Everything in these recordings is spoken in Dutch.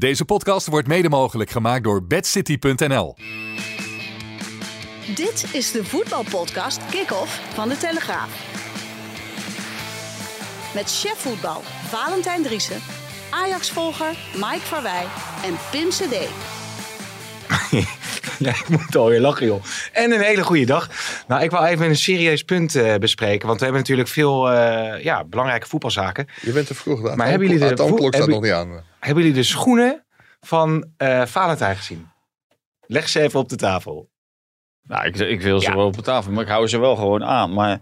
Deze podcast wordt mede mogelijk gemaakt door bedcity.nl. Dit is de voetbalpodcast Kick-Off van de Telegraaf. Met chef voetbal Valentijn Driessen, Ajax-volger Mike Verwij en Pim CD. Ja, ik moet alweer lachen, joh. En een hele goede dag. Nou, ik wil even een serieus punt eh, bespreken. Want we hebben natuurlijk veel eh, ja, belangrijke voetbalzaken. Je bent te vroeg. De Maar hebben jullie de voet- staat nog niet aan. Hebben jullie de schoenen van eh Valentijn gezien? Leg ze even op de tafel. Nou, ik, ik wil ze Ja. wel op de tafel, maar ik hou ze wel gewoon aan. Maar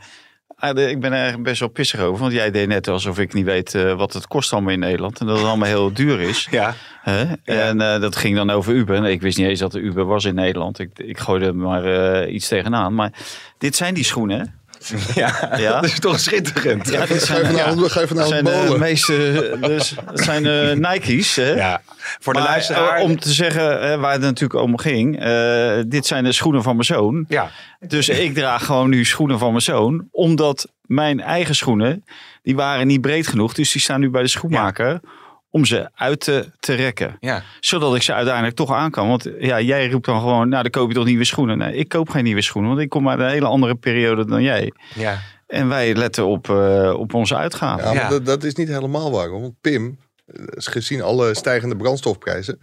de- ik ben er best wel pissig over. Want jij deed net alsof ik niet weet eh, wat het kost allemaal in Nederland. En dat het allemaal heel duur is. Ja? En eh, dat ging dan over Uber. Ik wist niet eens dat er Uber was in Nederland. Ik, ik gooide er maar eh, iets tegenaan. Maar dit zijn die schoenen? ja. Ja. dat is toch schitterend. Ja, je zijn, je dat vanavond zijn de meeste... Dus, dat zijn de Nike's, hè? Ja. Voor de Maar, luisteraar. eh, om te zeggen eh, waar het natuurlijk om ging. eh, dit zijn de schoenen van mijn zoon. Ja, Dus ik draag gewoon nu schoenen van mijn zoon. Omdat mijn eigen schoenen, die waren niet breed genoeg. Dus die staan nu bij de schoenmaker. Om ze uit te, te rekken. ja. Zodat ik ze uiteindelijk toch aan kan. Want ja, jij roept dan gewoon, nou dan koop je toch nieuwe schoenen. Nee, ik koop geen nieuwe schoenen. Want ik kom uit een hele andere periode dan jij. ja. En wij letten op, eh, op onze uitgaven. Ja, maar Ja. Dat, dat is niet helemaal waar. hoor. Want Pim, eh, gezien alle stijgende brandstofprijzen,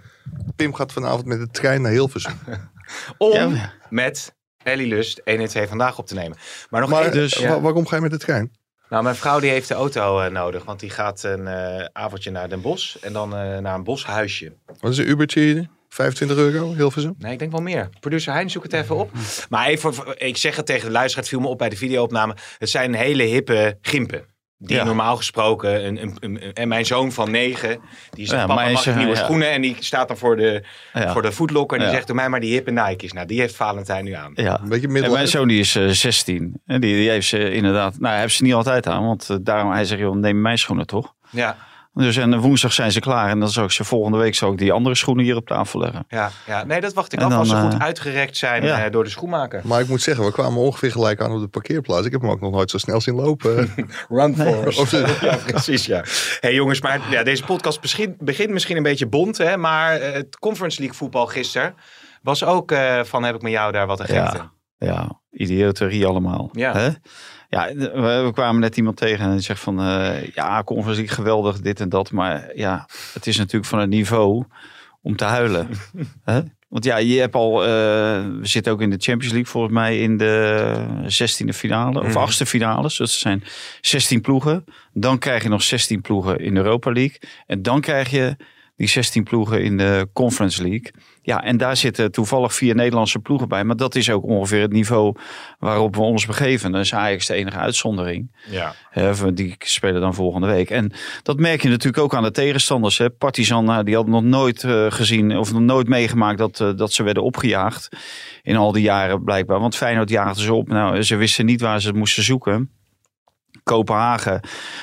Pim gaat vanavond met de trein naar Hilversum. Om Ja. met Ellie Lust 1 en 2 vandaag op te nemen. Maar nog Maar één- dus- waarom ga je met de trein? Nou, mijn vrouw die heeft de auto eh, nodig. Want die gaat een eh, avondje naar Den Bosch. En dan eh, naar een boshuisje. Wat is een Ubertje hier? 25 euro, Hilversum? Nee, ik denk wel meer. Producer Hein, zoek het even op. Maar even, ik zeg het tegen de luisteraar, het viel me op bij de videoopname. Het zijn hele hippe gimpen. Die Ja. normaal gesproken, een, een, een- en mijn zoon van negen, die zegt, Ja, papa maar mag ik eh, nieuwe ja. schoenen? En die staat dan voor de, Ja. voor de foodlocker en die Ja. zegt, doe mij maar die hippe Nike's. Nou, die heeft Valentijn nu aan. Ja. Een beetje En mijn zoon die is eh, 16. En die, die heeft ze inderdaad, nou hij heeft ze niet altijd aan. Want eh, daarom, hij zegt, joh, neem mijn schoenen toch. Ja, Dus en woensdag zijn ze klaar. En dan zal ik ze volgende week zal ik die andere schoenen hier op tafel leggen. ja, ja. Nee, dat wacht ik En af als ze dan, goed eh, uitgerekt zijn ja. eh, door de schoenmaker. Maar ik moet zeggen, we kwamen ongeveer gelijk aan op de parkeerplaats. Ik heb hem ook nog nooit zo snel zien lopen. Run for Of de- Ja, precies, ja. hey, jongens, maar ja, deze podcast begint, begint misschien een beetje bont, hè, maar eh, het Conference League voetbal gisteren was ook eh, van heb ik met jou daar wat te Ja. Ja, idioterie allemaal. Ja. Hè? Ja, we, kwamen net iemand tegen en die zegt van... eh, ja, Conference League geweldig, dit en dat. Maar ja, het is natuurlijk van het niveau om te huilen. Want ja, je hebt al... eh, we zitten ook in de Champions League volgens mij in de 16e finale. Of Mhm. achtste finales. Dus er zijn 16 ploegen. Dan krijg je nog 16 ploegen in de Europa League. En dan krijg je die 16 ploegen in de Conference League. Ja, en daar zitten toevallig vier Nederlandse ploegen bij. Maar dat is ook ongeveer het niveau waarop we ons begeven. Dan is Ajax de enige uitzondering. Ja. Van die spelen dan volgende week. En dat merk je natuurlijk ook aan de tegenstanders. Hè. Partizan, nou, die hadden nog nooit eh, gezien of nog nooit meegemaakt dat, eh, dat ze werden opgejaagd. In al die jaren blijkbaar. Want Feyenoord jaagde ze op. Nou, ze wisten niet waar ze het moesten zoeken. Kopenhagen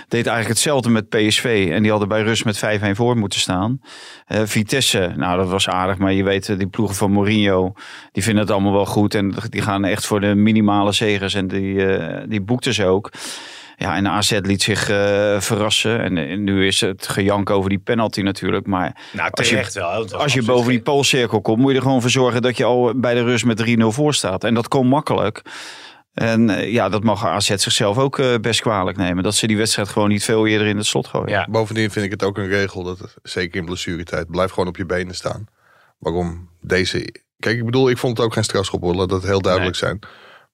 deed eigenlijk hetzelfde met PSV. En die hadden bij rust met 5-1 voor moeten staan. Eh, Vitesse, nou dat was aardig. Maar je weet, eh, die ploegen van Mourinho, die vinden het allemaal wel goed. En die gaan echt voor de minimale zegers. En die, eh, die boekten ze ook. Ja, en AZ liet zich verrassen. En, nu is het gejank over die penalty natuurlijk. Maar Nou, Als je- wel. Als je boven die poolcirkel komt, moet je er gewoon voor zorgen dat je al bij de rust met 3-0 voor staat. En dat komt makkelijk. En eh, ja, dat mag AZ zichzelf ook eh, best kwalijk nemen. Dat ze die wedstrijd gewoon niet veel eerder in het slot gooien. Ja. Bovendien vind ik het ook een regel dat het, zeker in blessuretijd, blijf gewoon op je benen staan. Waarom deze... Kijk, ik bedoel, ik vond het ook geen strafschop hoor, laat dat heel duidelijk zijn.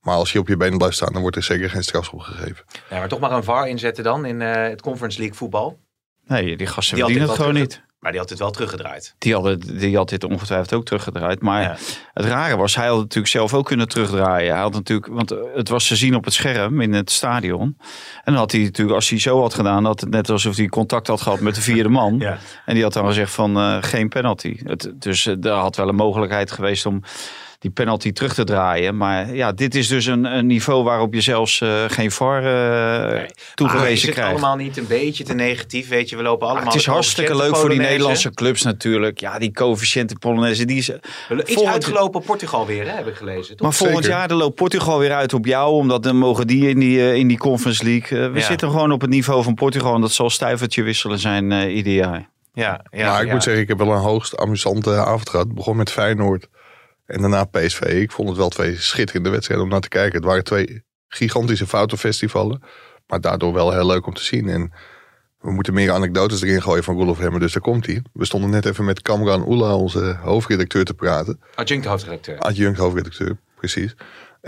Maar als je op je benen blijft staan, dan wordt er zeker geen strafschop gegeven. Ja, maar toch maar een VAR inzetten dan in eh, het Conference League voetbal. Nee, die gasten Die verdienen het gewoon niet. Maar die had het wel teruggedraaid. Die, hadden, die had dit ongetwijfeld ook teruggedraaid. Maar Ja. het rare was, hij had het natuurlijk zelf ook kunnen terugdraaien. Hij had natuurlijk, want het was te zien op het scherm in het stadion. En dan had hij natuurlijk, als hij zo had gedaan, had het net alsof hij contact had gehad met de vierde man. Ja. En die had dan gezegd van eh, geen penalty. Het, dus eh, daar had wel een mogelijkheid geweest om die penalty terug te draaien. Maar ja, dit is dus een, een niveau waarop je zelfs eh, geen VAR eh Maar is toegewezen het krijgt. allemaal niet een beetje te negatief? Weet je, we lopen Maar allemaal... het is hartstikke leuk voor die. Nederlandse clubs natuurlijk. Ja, die coëfficiënten Polonaise, die is... Iets Volgend- uitgelopen op Portugal weer, hè, heb ik gelezen. Toch? Maar volgend Zeker. jaar dan loopt Portugal weer uit op jou. Omdat dan mogen die in die, eh, in die Conference League. Eh, we Ja. zitten gewoon op het niveau van Portugal. En dat zal stuivertje wisselen zijn eh, ieder jaar. Ja, ja, maar ik ja. moet zeggen, ik heb wel een hoogst amusante avond gehad. Het begon met Feyenoord en daarna PSV. Ik vond het wel twee schitterende wedstrijden om naar te kijken. Het waren twee gigantische foutenfestivalen. Maar daardoor wel heel leuk om te zien. En we moeten meer anekdotes erin gooien van Roelof Hemmer. Dus daar komt hij. We stonden net even met Kamran Oela, onze hoofdredacteur, te praten. Adjunct hoofdredacteur. Adjunct hoofdredacteur, precies.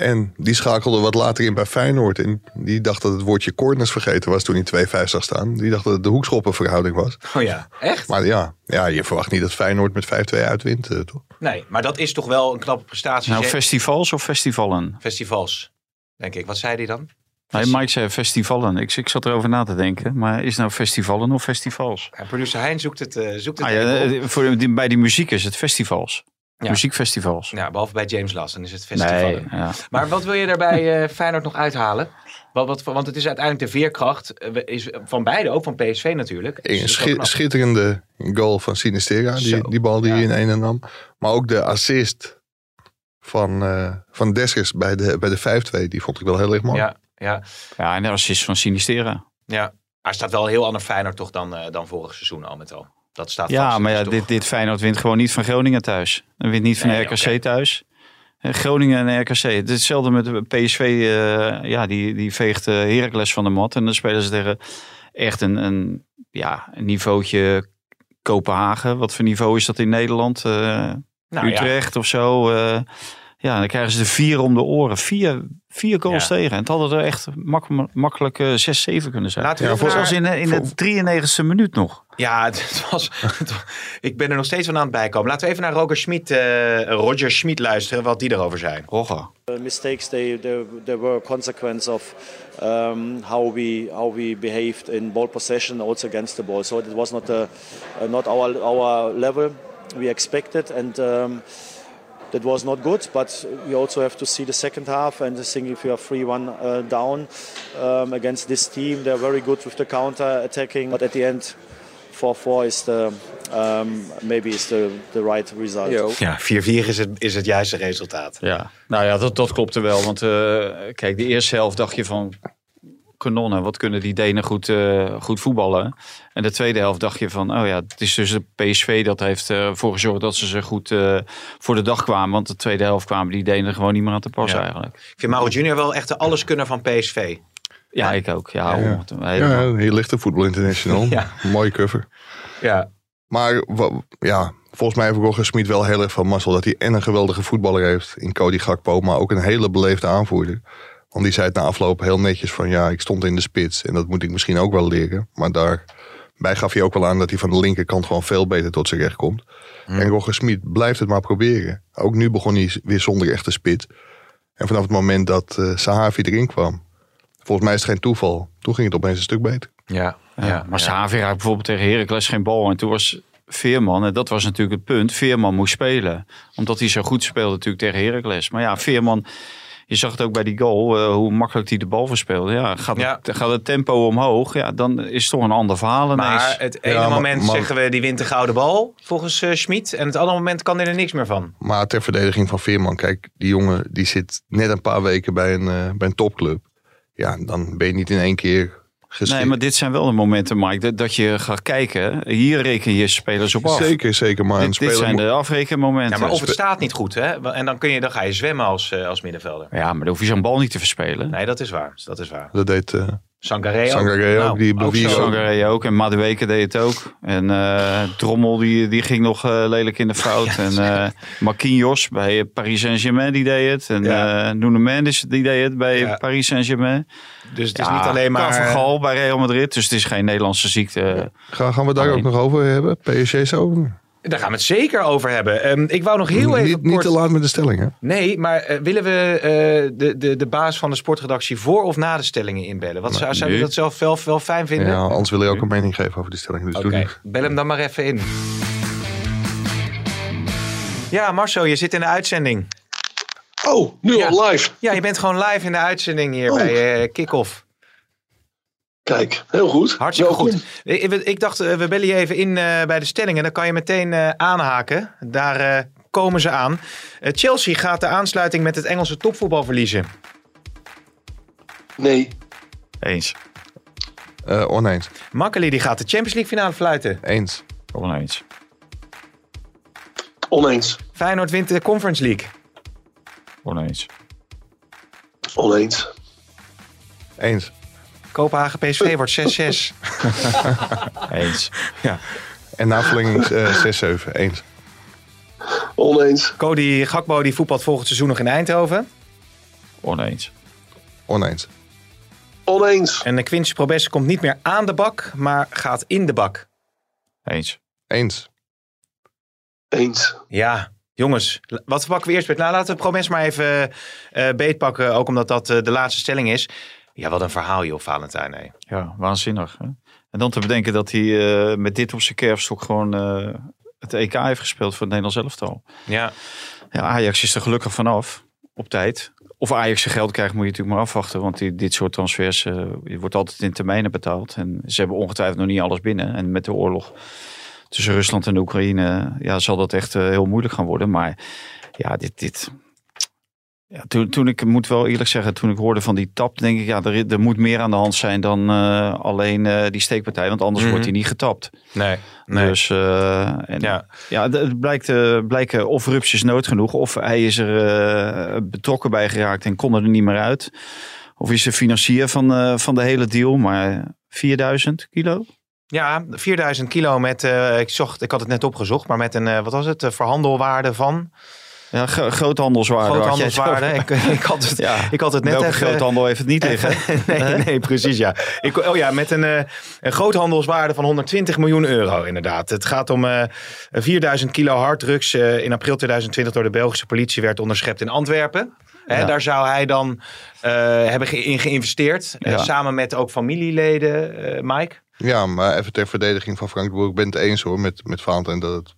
En die schakelde wat later in bij Feyenoord. En die dacht dat het woordje corners vergeten was toen hij 2-5 zag staan. Die dacht dat het de hoekschoppenverhouding was. Oh ja, echt? Maar ja, ja, je verwacht niet dat Feyenoord met 5-2 uitwint, eh, toch? Nee, maar dat is toch wel een knappe prestatie. Nou, zeg. festivals of festivalen? Festivals, denk ik. Wat zei hij dan? Nee, Mike zei festivalen. Ik, ik zat erover na te denken. Maar is het nou festivalen of festivals? Ja, producer Hein zoekt het, eh, zoekt het Ah, ja, eh, voor die, bij die muziek is het festivals. Ja. Muziekfestivals. Ja, behalve bij James Last, dan is het festival. Nee, ja. Maar wat wil je daarbij eh Feyenoord nog uithalen? Wat, wat, want het is uiteindelijk de veerkracht eh, is van beide, ook van PSV natuurlijk. Een schi- schitterende goal van Sinistera, die, die bal die ja. hij in ene nam. Maar ook de assist van, eh van Dessers bij de, bij de 5-2, die vond ik wel heel erg mooi. Ja, ja, ja, en de assist van Sinistera. ja. Hij staat wel heel ander Feyenoord toch dan, eh, dan vorig seizoen al met al. Dat staat Ja, vast. maar ja, is dit, dit Feyenoord wint gewoon niet van Groningen thuis. En wint niet van Nee, RKC thuis. Eh, Groningen en RKC. Het is hetzelfde met de PSV. eh, ja, die, die veegt uh, Heracles van de mat. En dan spelen ze tegen echt een, een, ja, een niveautje Kopenhagen. Wat voor niveau is dat in Nederland? Nou ja. Utrecht of zo. Eh. ja, dan krijgen ze de vier om de oren. Vier, vier goals Ja. tegen. En het hadden er echt mak makkelijk eh, zes, zeven kunnen zijn. Laten we Ja, naar- in, de- in de 93ste minuut nog. Ja, het was, het ik ben er nog steeds van aan het bijkomen. Laten we even naar Roger Schmid, eh, Roger Schmid luisteren, wat die erover zei. Rogge. Uh, mistakes they, they, they were a consequence of um, how we how we behaved in ball possession also against the ball so it was not a, uh, not our our level we expected and um, that was not good but we also have to see the second half and I think if you are 3-1 uh, down um, against this team they're very good with the counter attacking but at the end 4-4 is the um, maybe is the, the right result Ja, 4-4 is het, is het juiste resultaat. Ja, nou ja, dat, dat klopte wel. Want eh, kijk, de eerste helft dacht je van kanonnen, wat kunnen die Denen goed, eh, goed voetballen. En de tweede helft dacht je van, oh ja, het is dus de PSV dat heeft ervoor gezorgd dat ze ze goed eh, voor de dag kwamen. Want de tweede helft kwamen die Denen gewoon niet meer aan te pas Ja. eigenlijk. Ik vind Mauro Junior wel echt de alleskunner van PSV. Ja, ik ook. Ja, Ja. Ja, hier ligt de Voetbal International. Ja. Mooie cover. Ja. Maar ja, volgens mij heeft Roger Smit wel heel erg van mazzel dat hij en een geweldige voetballer heeft in Cody Gakpo, maar ook een hele beleefde aanvoerder. Want die zei het na afloop heel netjes van ja, ik stond in de spits en dat moet ik misschien ook wel leren. Maar daarbij gaf hij ook wel aan dat hij van de linkerkant gewoon veel beter tot zijn recht komt. En Roger Smit blijft het maar proberen. Ook nu begon hij weer zonder echte spits. En vanaf het moment dat eh Sahavi erin kwam, volgens mij is het geen toeval. Toen ging het opeens een stuk beter. Ja. Ja, maar Savi raakt bijvoorbeeld tegen Heracles geen bal. En toen was Veerman, en dat was natuurlijk het punt, Veerman moest spelen. Omdat hij zo goed speelde natuurlijk tegen Heracles. Maar ja, Veerman, je zag het ook bij die goal, eh, hoe makkelijk hij de bal verspeelde. Ja, gaat, Ja. Het, gaat het tempo omhoog, ja, dan is het toch een ander verhaal ineens. Maar het ene Ja, moment maar- zeggen we die wint de gouden bal, volgens eh Schmid. En het andere moment kan hij er niks meer van. Maar ter verdediging van Veerman, kijk, die jongen die zit net een paar weken bij een, eh, bij een topclub. Ja, dan ben je niet in één keer geschikt. Nee, maar dit zijn wel de momenten, Mike, dat, dat je gaat kijken. Hier reken je spelers op af. Zeker, zeker. Maar een Dit, dit zijn de afrekenmomenten. Ja, maar of het staat niet goed, hè? En dan, kun je, dan ga je zwemmen als, eh, als middenvelder. Ja, maar dan hoef je zo'n bal niet te verspelen. Nee, dat is waar. Dat is waar. Dat deed eh Sangaré ook. Sangaré ook, Nou, die ook bewies zo. ook. Sangaré ook. En Madueke deed het ook. En eh Drommel die, die ging nog eh, lelijk in de fout. en eh Marquinhos bij Paris Saint-Germain die deed het. En Ja. eh Nuno Mendes die deed het bij Ja. Paris Saint-Germain. Dus het is Ja, niet alleen maar... Carvajal bij Real Madrid. Dus het is geen Nederlandse ziekte. Gaan, gaan we daar Alleen. ook nog over hebben? PSG zo? Daar gaan we het zeker over hebben. Ehm, ik wou nog heel even niet, niet kort... te laat met de stelling, hè? Nee, maar eh, willen we eh, de, de, de baas van de sportredactie voor of na de stellingen inbellen? Wat zou, zou je dat zelf wel, wel fijn vinden? Ja, anders wil je ook een mening geven over de stelling. Dus bel hem dan maar even in. Ja, Marcel, je zit in de uitzending. Oh, nu Ja. al live. Ja, je bent gewoon live in de uitzending hier Oh. bij eh Kick-Off. Kijk, heel goed. Hartstikke Welkom. goed. Ik, ik dacht, eh, we bellen je even in eh, bij de stellingen. Dan kan je meteen eh, aanhaken. Daar eh, komen ze aan. Eh, Chelsea gaat de aansluiting met het Engelse topvoetbal verliezen. Nee, Eens. Eh, oneens. Makkeli die gaat de Champions League finale fluiten. Eens. Oneens. Oneens. Feyenoord wint de Conference League. Oneens. Oneens. Eens. Kopenhagen PSV wordt 6-6. Eens. En na verlenging eh 6-7. Eens. Oneens. Cody Gakbo die voetbalt volgend seizoen nog in Eindhoven. Oneens. Oneens. Oneens. En de Quincy Promes komt niet meer aan de bak, maar gaat in de bak. Eens. Eens. Eens. Ja, jongens. Wat pakken we eerst met? Nou, laten we Promes maar even eh beetpakken. Ook omdat dat eh, de laatste stelling is. Ja, wat een verhaal joh, Valentijn. hè. Ja, waanzinnig. Hè? En dan te bedenken dat hij eh, met dit op zijn kerfstok gewoon eh, het EK heeft gespeeld voor het Nederlands elftal. Ja, Ja, Ajax is er gelukkig vanaf op tijd. Of Ajax zijn geld krijgt, moet je natuurlijk maar afwachten. Want die, dit soort transfers je wordt altijd in termijnen betaald. En ze hebben ongetwijfeld nog niet alles binnen. En met de oorlog tussen Rusland en de Oekraïne ja, zal dat echt heel moeilijk gaan worden. Maar ja, dit... dit ja, toen, toen ik moet wel eerlijk zeggen, toen ik hoorde van die tap, denk ik, ja, er, er moet meer aan de hand zijn dan eh, alleen eh, die steekpartij. Want anders Mhm. wordt hij niet getapt. nee. nee. Dus eh, en, Ja. ja, d- het blijkt, blijken of Rups is nood genoeg, of hij is er betrokken bij geraakt en kon er niet meer uit. Of is de financier van, van de hele deal, maar 4000 kilo? Ja, 4000 kilo met, ik, zocht, ik had het net opgezocht, maar met een, wat was het, eh, verhandelwaarde van? Ja, gro- groothandelswaarde. Groothandelswaarde. Ik, ik, had het, Ja. ik had het net Welke even... groothandel heeft het niet liggen? nee, nee, precies ja. Ik, oh ja, met een, eh, een groothandelswaarde van 120 miljoen euro inderdaad. Het gaat om eh 4000 kilo harddrugs eh, in april 2020 door de Belgische politie werd onderschept in Antwerpen. Hè, Ja. Daar zou hij dan eh, hebben ge- in geïnvesteerd. eh, Ja. samen met ook familieleden, eh, Mike. Ja, maar even ter verdediging van Frank de Boer. Ik ben het eens hoor met, met Valentijn dat het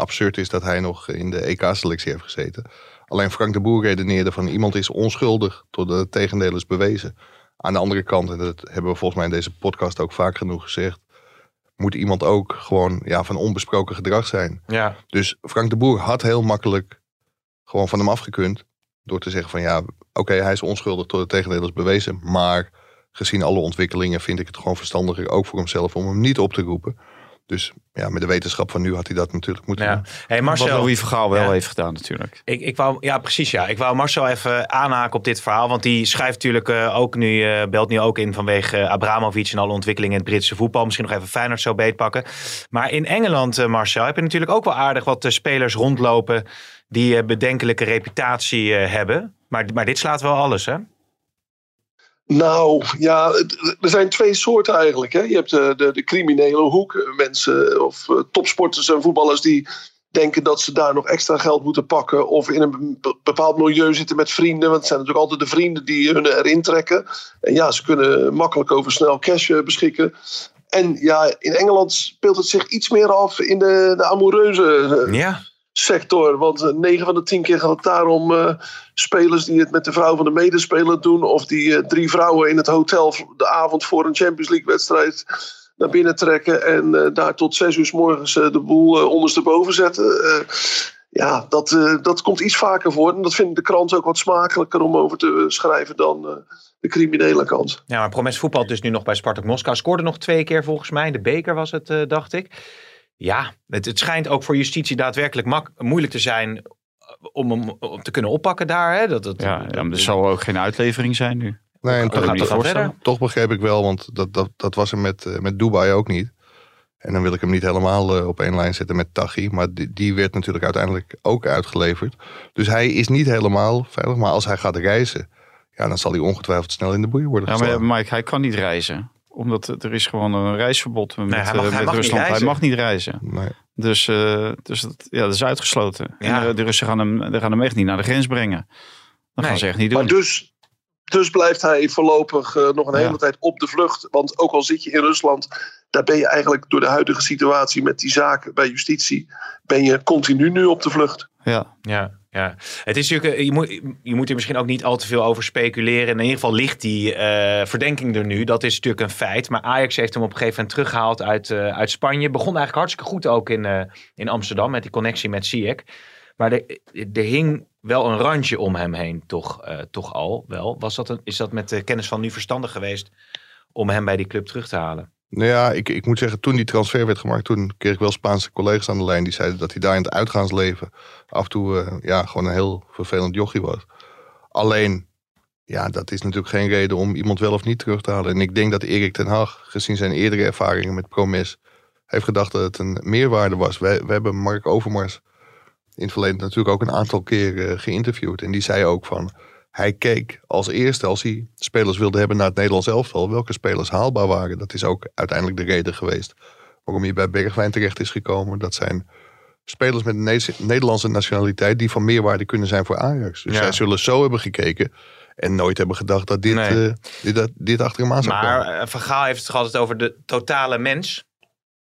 absurd is dat hij nog in de EK-selectie heeft gezeten. Alleen Frank de Boer redeneerde van iemand is onschuldig tot het tegendeel is bewezen. Aan de andere kant, en dat hebben we volgens mij in deze podcast ook vaak genoeg gezegd, moet iemand ook gewoon ja, van onbesproken gedrag zijn. Ja. Dus Frank de Boer had heel makkelijk gewoon van hem afgekund. Door te zeggen van ja, oké, hij is onschuldig tot het tegendeel is bewezen. Maar gezien alle ontwikkelingen vind ik het gewoon verstandiger, ook voor hemzelf, om hem niet op te roepen. Dus ja, met de wetenschap van nu had hij dat natuurlijk moeten ja. doen. Hey Wat Marcel, Louis Vergaal wel Ja. heeft gedaan natuurlijk. Ik, ik wou, ja, precies ja. Ik wou Marcel even aanhaken op dit verhaal. Want die schrijft natuurlijk eh, ook nu, eh, belt nu ook in vanwege Abramovic en alle ontwikkelingen in het Britse voetbal. Misschien nog even Feyenoord zo beetpakken. Maar in Engeland, eh, Marcel, heb je natuurlijk ook wel aardig wat spelers rondlopen die eh, bedenkelijke reputatie eh, hebben. Maar, maar dit slaat wel alles, hè? Nou, ja, er zijn twee soorten eigenlijk. Hè. Je hebt de, de, de criminele hoek. eh, Mensen of eh, topsporters en voetballers die denken dat ze daar nog extra geld moeten pakken. Of in een be- bepaald milieu zitten met vrienden. Want het zijn natuurlijk altijd de vrienden die hun erin trekken. En ja, ze kunnen makkelijk over snel cash eh, beschikken. En ja, in Engeland speelt het zich iets meer af in de, de amoureuze Ja. Sector. Want eh, 9 van de 10 keer gaat het daarom eh, spelers die het met de vrouw van de medespeler doen. Of die eh, drie vrouwen in het hotel de avond voor een Champions League wedstrijd naar binnen trekken. En eh, daar tot zes uur s morgens eh, de boel eh, ondersteboven zetten. Eh, ja, dat, eh, dat komt iets vaker voor. En dat vinden de kranten ook wat smakelijker om over te schrijven dan eh, de criminele kant. Ja, maar Promes voetbalt dus nu nog bij Spartak Moskou. Scoorde nog twee keer volgens mij. De beker was het, eh, dacht ik. Ja, het, het schijnt ook voor justitie daadwerkelijk mak- moeilijk te zijn om hem om te kunnen oppakken daar. Hè? Dat, dat, Ja, ja, maar er zal ook geen uitlevering zijn nu. Nee, en toch, gaat verder? toch begreep ik wel, want dat, dat, dat was er met, eh, met Dubai ook niet. En dan wil ik hem niet helemaal eh, op één lijn zetten met Tachi. Maar die, die werd natuurlijk uiteindelijk ook uitgeleverd. Dus hij is niet helemaal veilig. Maar als hij gaat reizen, ja, dan zal hij ongetwijfeld snel in de boeien worden Ja, maar Mike, hij kan niet reizen. Omdat er is gewoon een reisverbod met, hij mag- eh, hij mag Rusland. Hij mag niet reizen. Nee. Dus, eh, dus dat, ja, dat is uitgesloten. Ja. En de, de Russen gaan hem, de gaan hem echt niet naar de grens brengen. Dat Nee. gaan ze echt niet doen. Maar dus, dus blijft hij voorlopig eh, nog een Ja. hele tijd op de vlucht. Want ook al zit je in Rusland, daar ben je eigenlijk door de huidige situatie met die zaken bij justitie, ben je continu nu op de vlucht. Ja. Ja, ja. Het is natuurlijk, eh, je moet, je moet er misschien ook niet al te veel over speculeren. In ieder geval ligt die eh, verdenking er nu. Dat is natuurlijk een feit. Maar Ajax heeft hem op een gegeven moment teruggehaald uit, eh, uit Spanje. Begon eigenlijk hartstikke goed ook in, in Amsterdam met die connectie met Ziyech. Maar er, hing wel een randje om hem heen, toch, toch al wel. Was dat een, is dat met de kennis van nu verstandig geweest om hem bij die club terug te halen? Nou ja, ik, ik moet zeggen, toen die transfer werd gemaakt, toen kreeg ik wel Spaanse collega's aan de lijn die zeiden dat hij daar in het uitgaansleven af en toe eh, ja, gewoon een heel vervelend jochie was. Alleen, ja, dat is natuurlijk geen reden om iemand wel of niet terug te halen. En ik denk dat Erik ten Hag, gezien zijn eerdere ervaringen met Promes, heeft gedacht dat het een meerwaarde was. We, we hebben Mark Overmars in het verleden natuurlijk ook een aantal keer uh, geïnterviewd. En die zei ook van, hij keek als eerste, als hij spelers wilde hebben naar het Nederlands elftal, welke spelers haalbaar waren. Dat is ook uiteindelijk de reden geweest waarom hij bij Bergwijn terecht is gekomen. Dat zijn spelers met een Nederlandse nationaliteit die van meerwaarde kunnen zijn voor Ajax. Dus zij zullen zo hebben gekeken en nooit hebben gedacht dat dit, nee. uh, dit, dit, achter hem aan zou maar, komen. Maar Van Gaal heeft het altijd over de totale mens.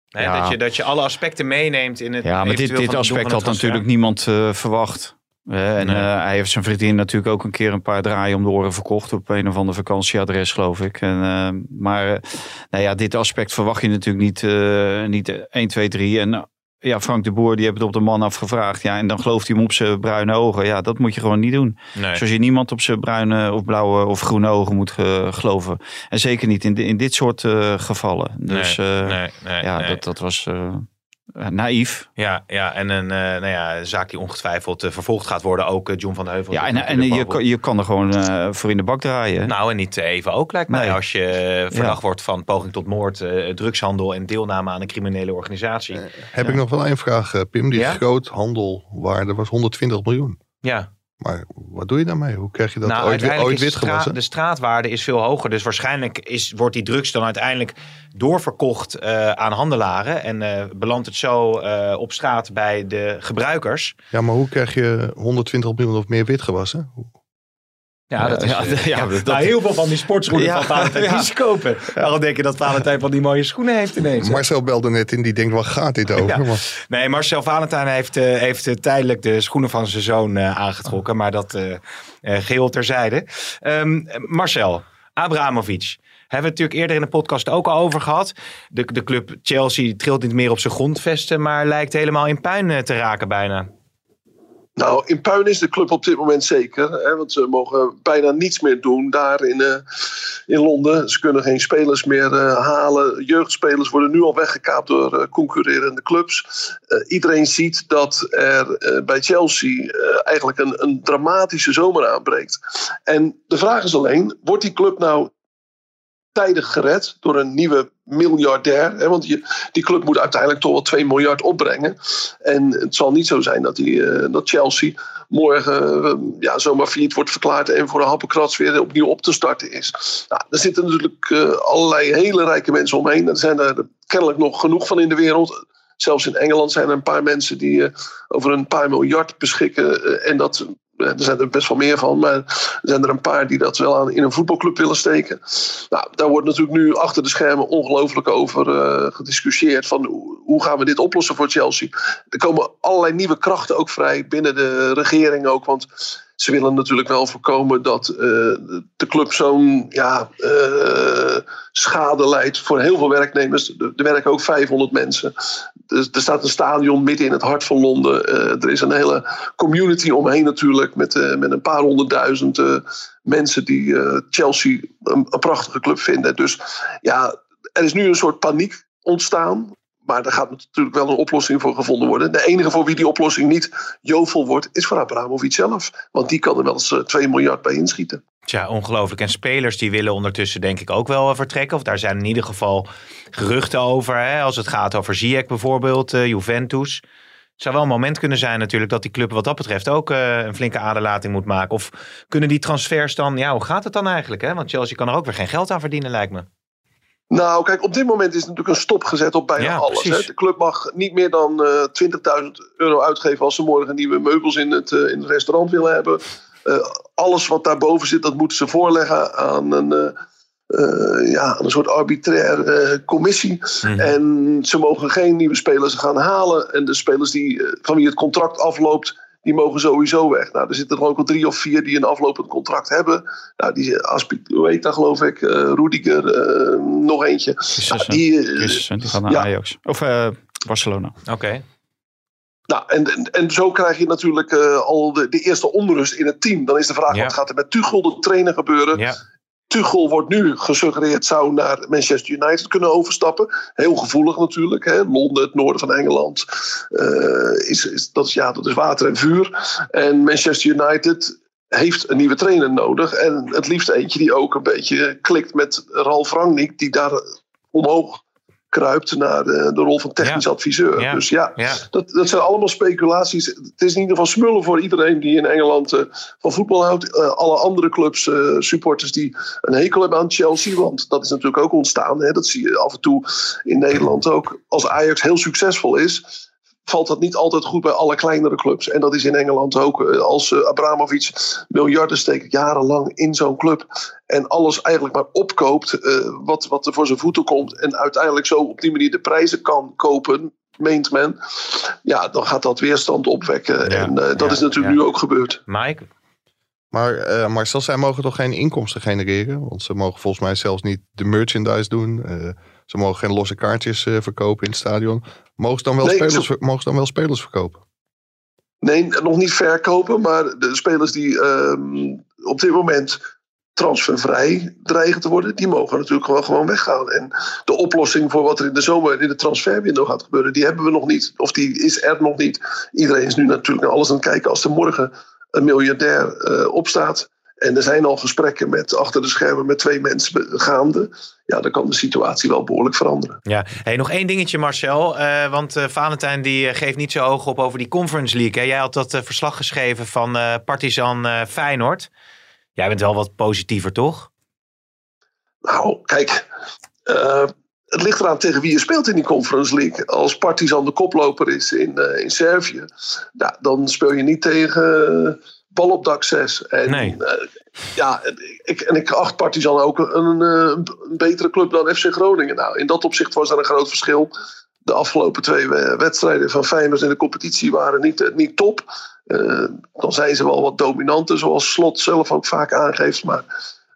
Ja. dat, je, dat je alle aspecten meeneemt in het Ja, maar dit, dit aspect had natuurlijk niemand uh, verwacht. Uh, en uh, hij heeft zijn vriendin natuurlijk ook een keer een paar draaien om de oren verkocht op een of ander vakantieadres, geloof ik. En, uh, maar nou ja, dit aspect verwacht je natuurlijk niet, niet 1, 2, 3. En ja, Frank de Boer die heeft het op de man afgevraagd. Ja, en dan gelooft hij hem op zijn bruine ogen. Ja, dat moet je gewoon niet doen. Nee. Zoals je niemand op zijn bruine of blauwe of groene ogen moet geloven. En zeker niet in, in dit soort gevallen. Dus nee, nee, nee, ja, Dat, dat was naïef. Ja, ja en een, uh, nou ja, zaak die ongetwijfeld uh, vervolgd gaat worden. Ook John van de Heuvel. Ja, en, en je, kan, je kan er gewoon voor in de bak draaien. Nou, en niet even ook lijkt mij. Als je verdacht ja. wordt van poging tot moord, drugshandel en deelname aan een criminele organisatie. heb ja. ik nog wel één vraag, Pim. Die ja? groothandelwaarde was 120 miljoen. Ja. Maar wat doe je daarmee? Hoe krijg je dat nou, ooit, ooit wit gewassen? De straatwaarde is veel hoger. Dus waarschijnlijk is, wordt die drugs dan uiteindelijk doorverkocht uh, aan handelaren. En uh, belandt het zo uh, op straat bij de gebruikers. Ja, maar hoe krijg je 120 miljoen of meer wit gewassen? Ja, dat is, ja, ja, ja, dat, nou, heel veel van die sportschoenen van Valentijn ja. die ze kopen. Waarom denk je dat Valentijn van die mooie schoenen heeft ineens? Marcel belde net in, die denkt, wat gaat dit over? Nee, Marcel Valentijn heeft, uh, heeft tijdelijk de schoenen van zijn zoon uh, aangetrokken. Maar dat uh, geheel terzijde. Um, Marcel, Abramovic. Hebben we het natuurlijk eerder in de podcast ook al over gehad. De, de club Chelsea trilt niet meer op zijn grondvesten, maar lijkt helemaal in puin te raken bijna. Nou, in puin is de club op dit moment zeker. Hè, want ze mogen bijna niets meer doen daar in, uh, in Londen. Ze kunnen geen spelers meer uh, halen. Jeugdspelers worden nu al weggekaapt door uh, concurrerende clubs. iedereen ziet dat er bij Chelsea eigenlijk een, een dramatische zomer aanbreekt. En de vraag is alleen, wordt die club nou tijdig gered door een nieuwe miljardair. Hè, want die, club moet uiteindelijk toch wel 2 miljard opbrengen. En het zal niet zo zijn dat, die, uh, dat Chelsea morgen uh, ja, zomaar failliet wordt verklaard en voor een happenkrats weer opnieuw op te starten is. Nou, er zitten natuurlijk uh, allerlei hele rijke mensen omheen. Er zijn er kennelijk nog genoeg van in de wereld. Zelfs in Engeland zijn er een paar mensen die over een paar miljard beschikken. en dat er zijn er best wel meer van, maar er zijn er een paar die dat wel aan, in een voetbalclub willen steken. Nou, daar wordt natuurlijk nu achter de schermen ongelooflijk over uh, gediscussieerd. Van hoe, gaan we dit oplossen voor Chelsea? Er komen allerlei nieuwe krachten ook vrij binnen de regering ook. Want ze willen natuurlijk wel voorkomen dat uh, de club zo'n ja, uh, schade leidt voor heel veel werknemers. Er, er werken ook 500 mensen. Er, er, staat een stadion midden in het hart van Londen. Uh, er is een hele community omheen natuurlijk met, met een paar honderdduizend mensen die Chelsea een prachtige club vinden. Dus ja, er is nu een soort paniek ontstaan. Maar daar gaat natuurlijk wel een oplossing voor gevonden worden. De enige voor wie die oplossing niet jovel wordt, is voor Abramovic zelf. Want die kan er wel eens 2 miljard bij inschieten. Tja, ongelooflijk. En spelers die willen ondertussen denk ik ook wel vertrekken. Of daar zijn in ieder geval geruchten over. Hè? Als het gaat over Ziyech bijvoorbeeld, uh, Juventus. Het zou wel een moment kunnen zijn natuurlijk dat die club wat dat betreft ook een flinke aderlating moet maken. Of kunnen die transfers dan, ja hoe gaat het dan eigenlijk? Hè? Want Chelsea kan er ook weer geen geld aan verdienen lijkt me. Nou, kijk, op dit moment is natuurlijk een stop gezet op bijna ja, alles. Hè. De club mag niet meer dan uh, 20.000 euro uitgeven als ze morgen nieuwe meubels in het, uh, in het restaurant willen hebben. Uh, alles wat daarboven zit, dat moeten ze voorleggen aan een, ja, een soort arbitraire commissie. Mm -hmm. En ze mogen geen nieuwe spelers gaan halen. En de spelers die, van wie het contract afloopt, die mogen sowieso weg. Nou, er zitten er ook al drie of vier die een aflopend contract hebben. Nou, die Aspilicueta geloof ik, uh, Rudiger, uh, nog eentje. Nou, die, uh, die gaat naar ja. Ajax. Of Barcelona. Oké. Okay. Nou, en, en, en, zo krijg je natuurlijk al de, de, eerste onrust in het team. Dan is de vraag, ja. wat gaat er met Tuchel, de trainer, gebeuren? Ja. Tuchel wordt nu gesuggereerd zou naar Manchester United kunnen overstappen. Heel gevoelig natuurlijk. Hè? Londen, het noorden van Engeland. Uh, is, is, dat, is, ja, dat is water en vuur. En Manchester United heeft een nieuwe trainer nodig. En het liefst eentje die ook een beetje klikt met Ralf Rangnick. Die daar omhoog kruipt naar de, de rol van technisch adviseur. Dus ja, Dat, dat zijn allemaal speculaties. Het is in ieder geval smullen voor iedereen die in Engeland uh, van voetbal houdt. Uh, alle andere clubs, uh, supporters die een hekel hebben aan Chelsea. Want dat is natuurlijk ook ontstaan. Hè? Dat zie je af en toe in Nederland ook. Als Ajax heel succesvol is valt dat niet altijd goed bij alle kleinere clubs. En dat is in Engeland ook. Eh, als uh, Abramovic miljarden steekt jarenlang in zo'n club. En alles eigenlijk maar opkoopt uh, wat, wat er voor zijn voeten komt. En uiteindelijk zo op die manier de prijzen kan kopen. Meent men. Ja, dan gaat dat weerstand opwekken. en dat is natuurlijk nu ook gebeurd. Mike? Maar uh, Marcel, zij mogen toch geen inkomsten genereren? Want ze mogen volgens mij zelfs niet de merchandise doen. Ze mogen geen losse kaartjes uh, verkopen in het stadion. Mogen ze dan wel, nee, spelers, mogen ze dan wel spelers verkopen? Nee, nog niet verkopen. Maar de spelers die uh, op dit moment transfervrij dreigen te worden, die mogen natuurlijk gewoon, gewoon weggaan. En de oplossing voor wat er in de zomer in de transferwindow gaat gebeuren, die hebben we nog niet. Of die is er nog niet. Iedereen is nu natuurlijk naar alles aan het kijken als er morgen een miljardair uh, opstaat en er zijn al gesprekken met, achter de schermen met twee mensen gaande. Ja, dan kan de situatie wel behoorlijk veranderen. Ja, hey, nog één dingetje Marcel. Uh, want uh, Valentijn die uh, geeft niet zo hoog op over die Conference League. Hè? Jij had dat verslag geschreven van Partizan Feyenoord. Jij bent wel wat positiever, toch? Nou, kijk. het ligt eraan tegen wie je speelt in die Conference League. Als Partizan de koploper is in, in Servië. Nou, dan speel je niet tegen bal op dak 6. En, nee. Uh, ja, ik, en ik acht Partizan ook een, een, een, betere club dan FC Groningen. Nou, in dat opzicht was er een groot verschil. De afgelopen twee wedstrijden van Feyenoord in de competitie waren niet, eh, niet top. Uh, dan zijn ze wel wat dominanter, zoals Slot zelf ook vaak aangeeft. Maar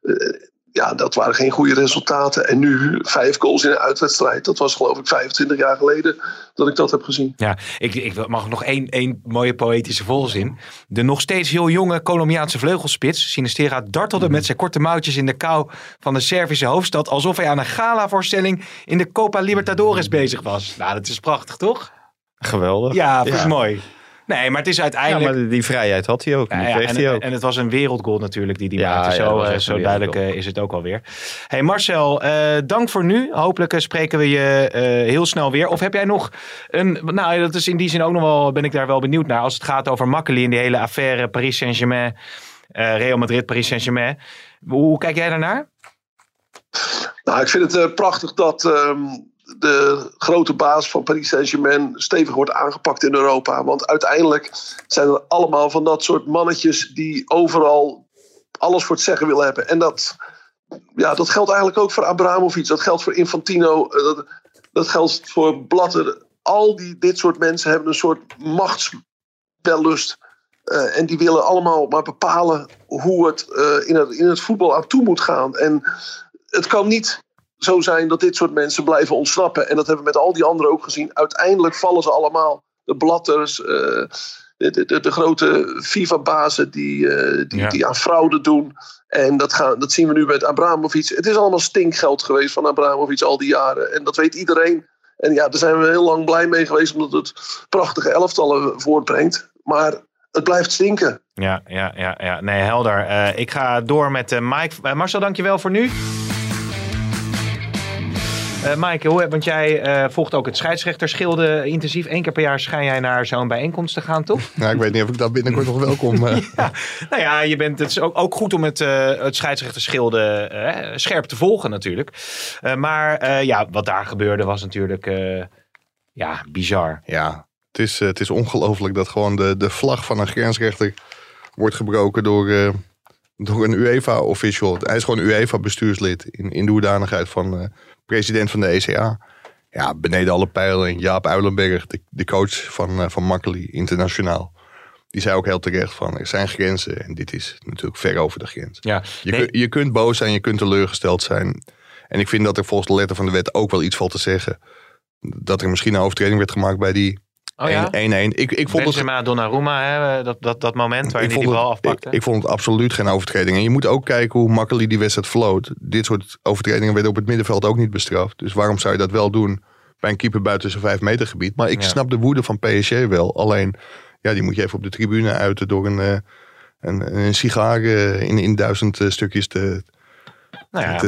uh, ja, dat waren geen goede resultaten. En nu vijf goals in een uitwedstrijd. Dat was geloof ik 25 jaar geleden dat ik dat heb gezien. Ja, ik, ik mag nog één, één mooie poëtische volzin. De nog steeds heel jonge Colombiaanse vleugelspits, Sinistera, dartelde met zijn korte mouwtjes in de kou van de Servische hoofdstad. Alsof hij aan een gala-voorstelling in de Copa Libertadores bezig was. Nou, dat is prachtig, toch? Geweldig. Ja, dat is mooi. Nee, maar het is uiteindelijk... Ja, maar die vrijheid had hij ook. Ja, ja, en, hij ook. en het was een wereldgoal natuurlijk die die maakte. Zo, uh, zo duidelijk uh, is het ook alweer. Hey Marcel, uh, dank voor nu. Hopelijk spreken we je heel snel weer. Of heb jij nog een... Nou, dat is in die zin ook nog wel... Ben ik daar wel benieuwd naar. Als het gaat over Makkeli in die hele affaire Paris Saint-Germain. Real Madrid, Paris Saint-Germain. Hoe, hoe, kijk jij daarnaar? Nou, ik vind het prachtig dat... Um de grote baas van Paris Saint-Germain stevig wordt aangepakt in Europa. Want uiteindelijk zijn er allemaal van dat soort mannetjes die overal alles voor het zeggen willen hebben. En dat, ja, dat geldt eigenlijk ook voor Abramovic. Dat geldt voor Infantino. Eh, dat, dat geldt voor Blatter. Al die, dit soort mensen hebben een soort machtswellust. Uh, en die willen allemaal maar bepalen hoe het, uh, in het in het voetbal aan toe moet gaan. En het kan niet zo zijn dat dit soort mensen blijven ontsnappen. En dat hebben we met al die anderen ook gezien. Uiteindelijk vallen ze allemaal. De blatters, uh, de, de, de, grote FIFA-bazen die, uh, die, die, aan fraude doen. En dat, gaan, dat zien we nu met Abramovic. Het is allemaal stinkgeld geweest van Abramovic al die jaren. En dat weet iedereen. En ja, daar zijn we heel lang blij mee geweest, omdat het prachtige elftallen voortbrengt. Maar het blijft stinken. Ja, ja, ja, ja. nee, helder. Uh, ik ga door met Mike. Marcel, dankjewel voor nu. Uh, Maaike, hoe, want jij uh, volgt ook het scheidsrechterschilde intensief. Eén keer per jaar schijn jij naar zo'n bijeenkomst te gaan, toch? Ja, ik weet niet of ik daar binnenkort nog welkom. Uh. ja, nou ja, je bent, het is ook, ook goed om het, het scheidsrechterschilde scherp te volgen natuurlijk. maar ja, wat daar gebeurde was natuurlijk ja, bizar. Ja, het is, het is ongelooflijk dat gewoon de, de vlag van een grensrechter wordt gebroken door door een UEFA-official. Hij is gewoon UEFA-bestuurslid in, in de hoedanigheid van president van de ECA. Ja, beneden alle pijlen. Jaap Uilenberg, de, de coach van, uh, van Makkeli internationaal. Die zei ook heel terecht van er zijn grenzen. En dit is natuurlijk ver over de grens. Ja, je, kun, je kunt boos zijn, je kunt teleurgesteld zijn. En ik vind dat er volgens de letter van de wet ook wel iets valt te zeggen. Dat er misschien een overtreding werd gemaakt bij die Oh ja? 1-1. Ik, ik vond het Benzema, Donnarumma, hè, dat, dat, dat moment waarin ik hij die bal het, afpakte. ik, ik vond het absoluut geen overtreding. En je moet ook kijken hoe makkelijk die wedstrijd floot. Dit soort overtredingen werden op het middenveld ook niet bestraft. Dus waarom zou je dat wel doen bij een keeper buiten zijn 5 meter gebied? Maar ik Ja. snap de woede van PSG wel. Alleen, ja, die moet je even op de tribune uiten door een, eh, een, een sigaar eh, in, in duizend eh, stukjes te, nou ja,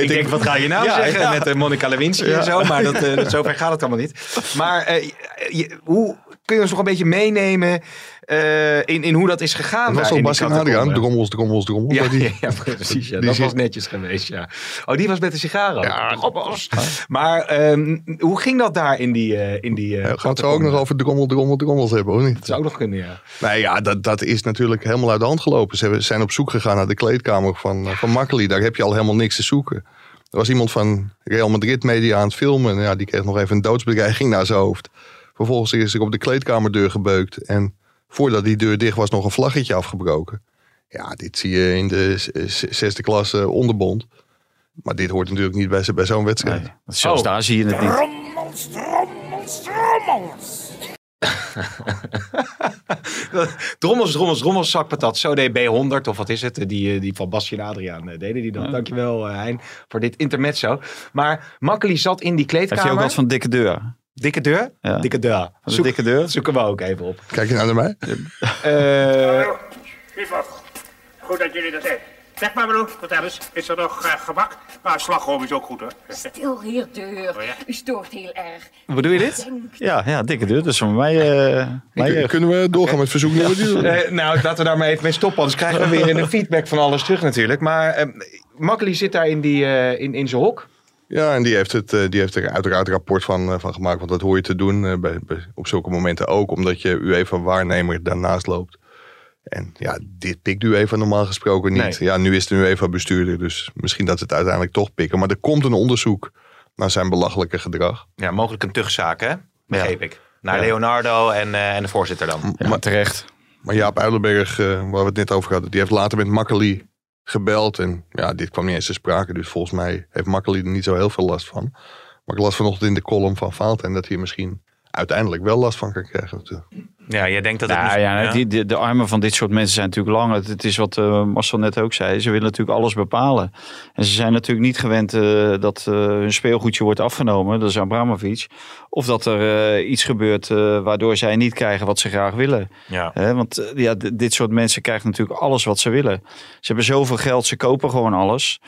ik denk, wat ga je nou Ja, zeggen ja. met uh, Monica Lewinsky en zo. Maar dat, eh, zover gaat het allemaal niet. Maar eh, je- hoe kun je ons nog een beetje meenemen eh, in, in hoe dat is gegaan? Het was in die Bastian Adriaan? Drommels, drommels, drommels. Ja, Dat die- ja, ja, precies. Ja. die Dat zit- was netjes geweest, ja. Oh, die was met de sigaren. Ja. Drommels. Maar ehm, hoe ging dat daar in die... eh in die we het zo ook nog over drommel, drommel, drommels hebben, of niet? Dat zou ook nog kunnen, ja. Nee, ja, dat, dat is natuurlijk helemaal uit de hand gelopen. Ze zijn op zoek gegaan naar de kleedkamer van, van Makkeli. Daar heb je al helemaal niks te zoeken. Er was iemand van Real Madrid media aan het filmen. Ja, die kreeg nog even een doodsbedreiging naar zijn hoofd. Vervolgens is er op de kleedkamerdeur gebeukt. En voordat die deur dicht was, nog een vlaggetje afgebroken. Ja, dit zie je in de zesde klasse onderbond. Maar dit hoort natuurlijk niet bij, bij zo'n wedstrijd. Nee, zelfs Oh. daar zie je het niet. Trommels, trommels, trommels. Drommels, drommels, drommels, zakpatat. Zo deed B100, of wat is het? Die, eh, die van Bastien Adriaan eh, deden die dan. Dankjewel, eh, Hein, voor dit intermezzo. Maar Makkeli zat in die Heeft kleedkamer. hij ook wat van dikke deur? Dikke deur? Ja. Dikke deur. Van de Zoek- dikke deur? Zoeken we ook even op. Kijk je nou naar mij? Eh. Goed dat jullie dat zijn. Zeg maar broer, vertel eens. Is er nog eh, gebak? Maar slagroom is ook goed hoor. Stil hier, deur. Oh ja? U stoort heel erg. bedoel je dit? Ja, ja, dikke deur. Is van mij. eh mij eh, Kunnen we doorgaan met verzoeknummer? Die- Eh, nou, laten we daar maar even mee stoppen. Anders krijgen we weer een feedback van alles terug natuurlijk. Maar eh Makkeli zit daar in, die, eh, in, in zijn hok. Ja, en die heeft, het, eh, die heeft er uiteraard rapport van, eh, van gemaakt. Want dat hoor je te doen eh, bij, bij- op zulke momenten ook. Omdat je UEFA-waarnemer daarnaast loopt. En ja, dit pikt UEFA normaal gesproken niet. Nee. Ja, nu is de UEFA-bestuurder. Dus misschien dat ze het uiteindelijk toch pikken. Maar er komt een onderzoek naar zijn belachelijke gedrag. Ja, mogelijk een tuchtzaak, hè? Begreep ik. Naar Ja. Leonardo en, eh, en de voorzitter dan. ja, terecht. Maar Jaap Uilenberg, waar we het net over hadden, die heeft later met Makkeli gebeld. En ja, dit kwam niet eens te sprake. Dus volgens mij heeft Makkeli er niet zo heel veel last van. Maar ik las vanochtend in de column van Fountain dat hij misschien uiteindelijk wel last van kan krijgen. Ja, jij denkt dat het... Nou ja, ja. Die, de, de armen van dit soort mensen zijn natuurlijk lang. Het, het is wat eh, Marcel net ook zei. Ze willen natuurlijk alles bepalen. En ze zijn natuurlijk niet gewend eh, dat eh, hun speelgoedje wordt afgenomen. Dat is Abramovic. Of dat er iets gebeurt waardoor zij niet krijgen wat ze graag willen. Ja. Want ja, dit soort mensen krijgen natuurlijk alles wat ze willen. Ze hebben zoveel geld, ze kopen gewoon alles.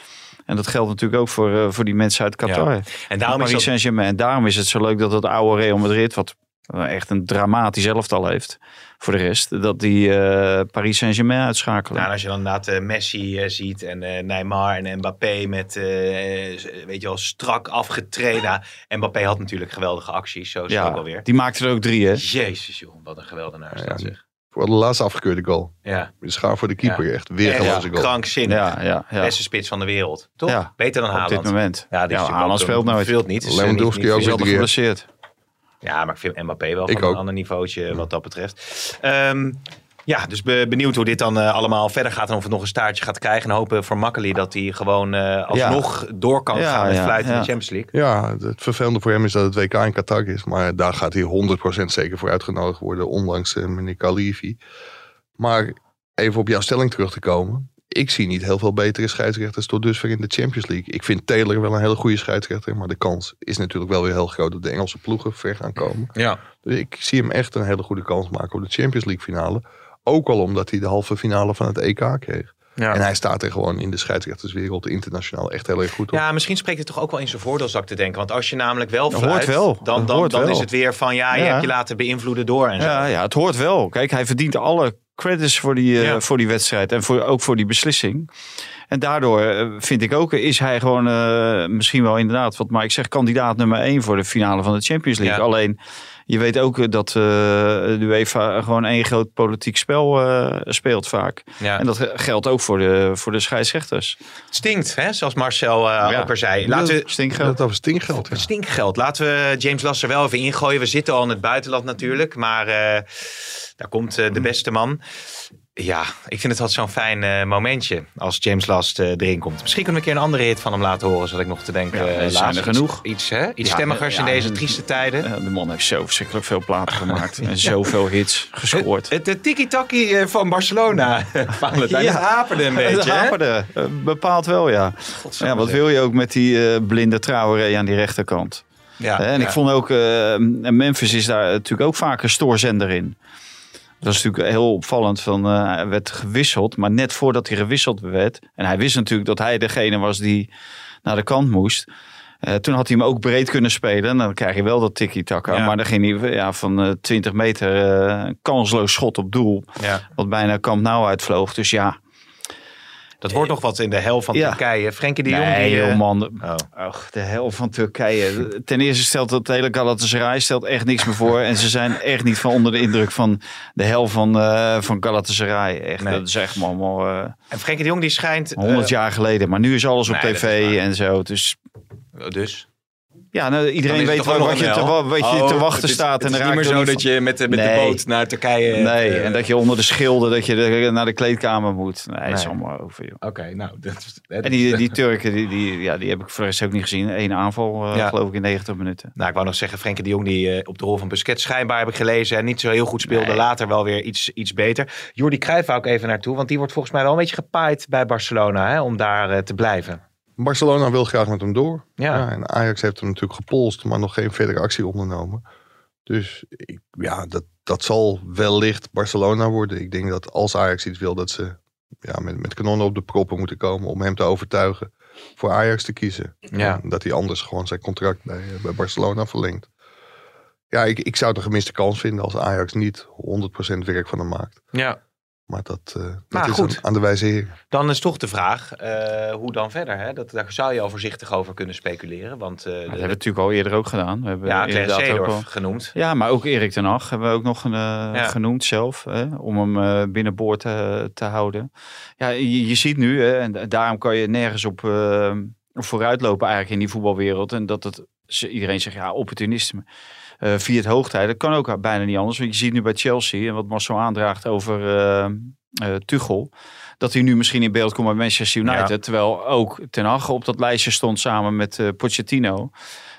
En dat geldt natuurlijk ook voor, voor die mensen uit Qatar. Ja. En daarom Paris. Saint-Germain. En daarom is het zo leuk dat het oude Real Madrid, wat echt een dramatisch elftal heeft voor de rest, dat die eh, Paris Saint-Germain uitschakelen. Nou, en als je dan inderdaad eh, Messi eh, ziet en eh, Neymar en Mbappé met, eh, weet je wel, strak afgetreden. Mbappé had natuurlijk geweldige acties, zo is het ook ja, alweer. die maakte er ook drie, hè? Jezus joh, wat een geweldenaar Ja, zeg. Voor de laatste afgekeurde goal. Ja, De schaar voor de keeper. Ja. Echt weer een goal. krankzinnig. Ja, ja, ja. Beste spits van de wereld, toch? Ja, Beter dan Op Haaland. dit moment. Ja, Ja, die Haaland ook- speelt nooit. Speelt niet. Lewandowski ook weer geblesseerd. Ja, maar ik vind Mbappé wel Ik van ook. een ander niveautje wat dat betreft. Ehm, ja, dus be- benieuwd hoe dit dan eh, allemaal verder gaat. En of het nog een staartje gaat krijgen. En hopen voor Makkeli dat hij gewoon eh, alsnog door kan Ja, gaan met ja, fluiten in de Champions League. Ja, het vervelende voor hem is dat het WK in Qatar is. Maar daar gaat hij 100% zeker voor uitgenodigd worden. Ondanks eh, meneer Khalifi. Maar even op jouw stelling terug te komen. Ik zie niet heel veel betere scheidsrechters tot dusver in de Champions League. Ik vind Taylor wel een hele goede scheidsrechter. Maar de kans is natuurlijk wel weer heel groot dat de Engelse ploegen ver gaan komen. Ja. Dus ik zie hem echt een hele goede kans maken op de Champions League finale. Ook al omdat hij de halve finale van het EK kreeg. Ja. En hij staat er gewoon in de scheidsrechterswereld internationaal echt heel erg goed op. Ja, misschien spreekt het toch ook wel in zijn voordeel, zou ik te denken. Want als je namelijk wel Dat fluit, hoort wel. dan, dan, hoort dan wel. is het weer van... Ja, je Ja. hebt je laten beïnvloeden door en zo. Ja, ja, het hoort wel. Kijk, hij verdient alle credits voor die, eh, Ja. voor die wedstrijd en voor, ook voor die beslissing. En daardoor eh, vind ik ook, is hij gewoon eh, misschien wel inderdaad, wat maar ik zeg, kandidaat nummer één voor de finale van de Champions League. Ja. Alleen, je weet ook dat eh, de UEFA gewoon één groot politiek spel eh, speelt vaak. Ja. En dat geldt ook voor de, voor de scheidsrechters. Het stinkt, hè? zoals Marcel eh Ja. ook al zei. Laten we, Stinkgeld. Dat over stinkgeld. ja. Stinkgeld. Laten we James Lasser wel even ingooien. We zitten al in het buitenland natuurlijk. Maar eh, daar komt eh, de beste man. Ja, ik vind het altijd zo'n fijn eh, momentje als James Last eh, erin komt. Misschien kunnen we een keer een andere hit van hem laten horen, zodat ik nog te denken. Ja, zijn er genoeg. Iets, hè? Iets Ja, stemmigers ja, in deze trieste tijden. De man heeft zo verschrikkelijk veel platen gemaakt. En zoveel hits gescoord. Het, het tiki-taki van Barcelona, Valentijn. Ja. Het haperde een Het beetje, hè? haperde. Bepaald wel, ja. ja. Wat wil je ook met die blinde Traoré aan die rechterkant? Ja, en ik vond ook, Memphis is daar natuurlijk ook vaak een stoorzender in. Dat is natuurlijk heel opvallend. Van, eh, hij werd gewisseld, maar net voordat hij gewisseld werd. En hij wist natuurlijk dat hij degene was die naar de kant moest. Eh, toen had hij hem ook breed kunnen spelen. En dan krijg je wel dat tiki-taka. Ja. Maar dan ging hij ja, van eh 20 meter kansloos schot op doel. Ja. Wat bijna Kamp Nou uitvloog. Dus ja, Dat wordt nog wat in de hel van Ja. Turkije. Frenkie de Jong. nee die, eh, joh man. Oh. Och, de hel van Turkije. Ten eerste stelt dat hele Galatasaray stelt echt niks meer voor. En ze zijn echt niet van onder de indruk van de hel van, eh van Galatasaray. Echt, Nee. Dat is echt allemaal eh, En Frenkie de Jong die schijnt... eh, 100 jaar geleden. Maar nu is alles op nee, tv en zo. Dus Dus? Ja, nou, iedereen is het weet ook wat, je te, wat je Oh, te wachten het is- staat. Het en is dan niet meer zo dat je met, de- met Nee. de boot naar Turkije... Nee, eh, en dat je onder de schilden dat je de- naar de kleedkamer moet. Nee, dat is Nee. allemaal over. Oké, nou... Dat, is- dat En die, die Turken, die, die, ja, die heb ik voor de rest ook niet gezien. Eén aanval, eh, Ja. geloof ik, in 90 minuten. Nou, ik wou nog zeggen, Frenkie de Jong die eh, op de rol van Busquets schijnbaar heb ik gelezen en niet zo heel goed speelde. Nee. Later wel weer iets, iets beter. Jordi Cruijff wou ik even naartoe, want die wordt volgens mij wel een beetje gepaaid bij Barcelona hè, om daar eh, te blijven. Barcelona wil graag met hem door. Ja. Ja, en Ajax heeft hem natuurlijk gepolst, maar nog geen verdere actie ondernomen. Dus ik, ja, dat, dat zal wellicht Barcelona worden. Ik denk dat als Ajax iets wil, dat ze ja, met, met kanonnen op de proppen moeten komen om hem te overtuigen voor Ajax te kiezen. Ja. En dat hij anders gewoon zijn contract bij, eh, bij Barcelona verlengt. Ja, ik, ik zou het een gemiste kans vinden als Ajax niet 100% werk van hem maakt. Ja. Maar dat, eh, dat Maar is goed. Aan, aan de wijze heer. Dan is toch de vraag, eh, hoe dan verder? Hè? Dat, daar zou je al voorzichtig over kunnen speculeren. Want eh, Dat hebben we natuurlijk al eerder ook gedaan. We hebben ja, inderdaad ook al- genoemd. Ja, maar ook Erik ten Hag hebben we ook nog eh, genoemd zelf. Hè, om hem eh, binnenboord te, te houden. Ja, je, je ziet nu, hè, en da- daarom kan je nergens op vooruitlopen eigenlijk in die voetbalwereld. En dat het, iedereen zegt, ja, opportunisme. Eh via het hoogtij, dat kan ook bijna niet anders. Want je ziet nu bij Chelsea, en wat Marcel aandraagt over eh eh, Tuchel... dat hij nu misschien in beeld komt bij Manchester United. Ja. Terwijl ook Ten Hag op dat lijstje stond samen met eh, Pochettino.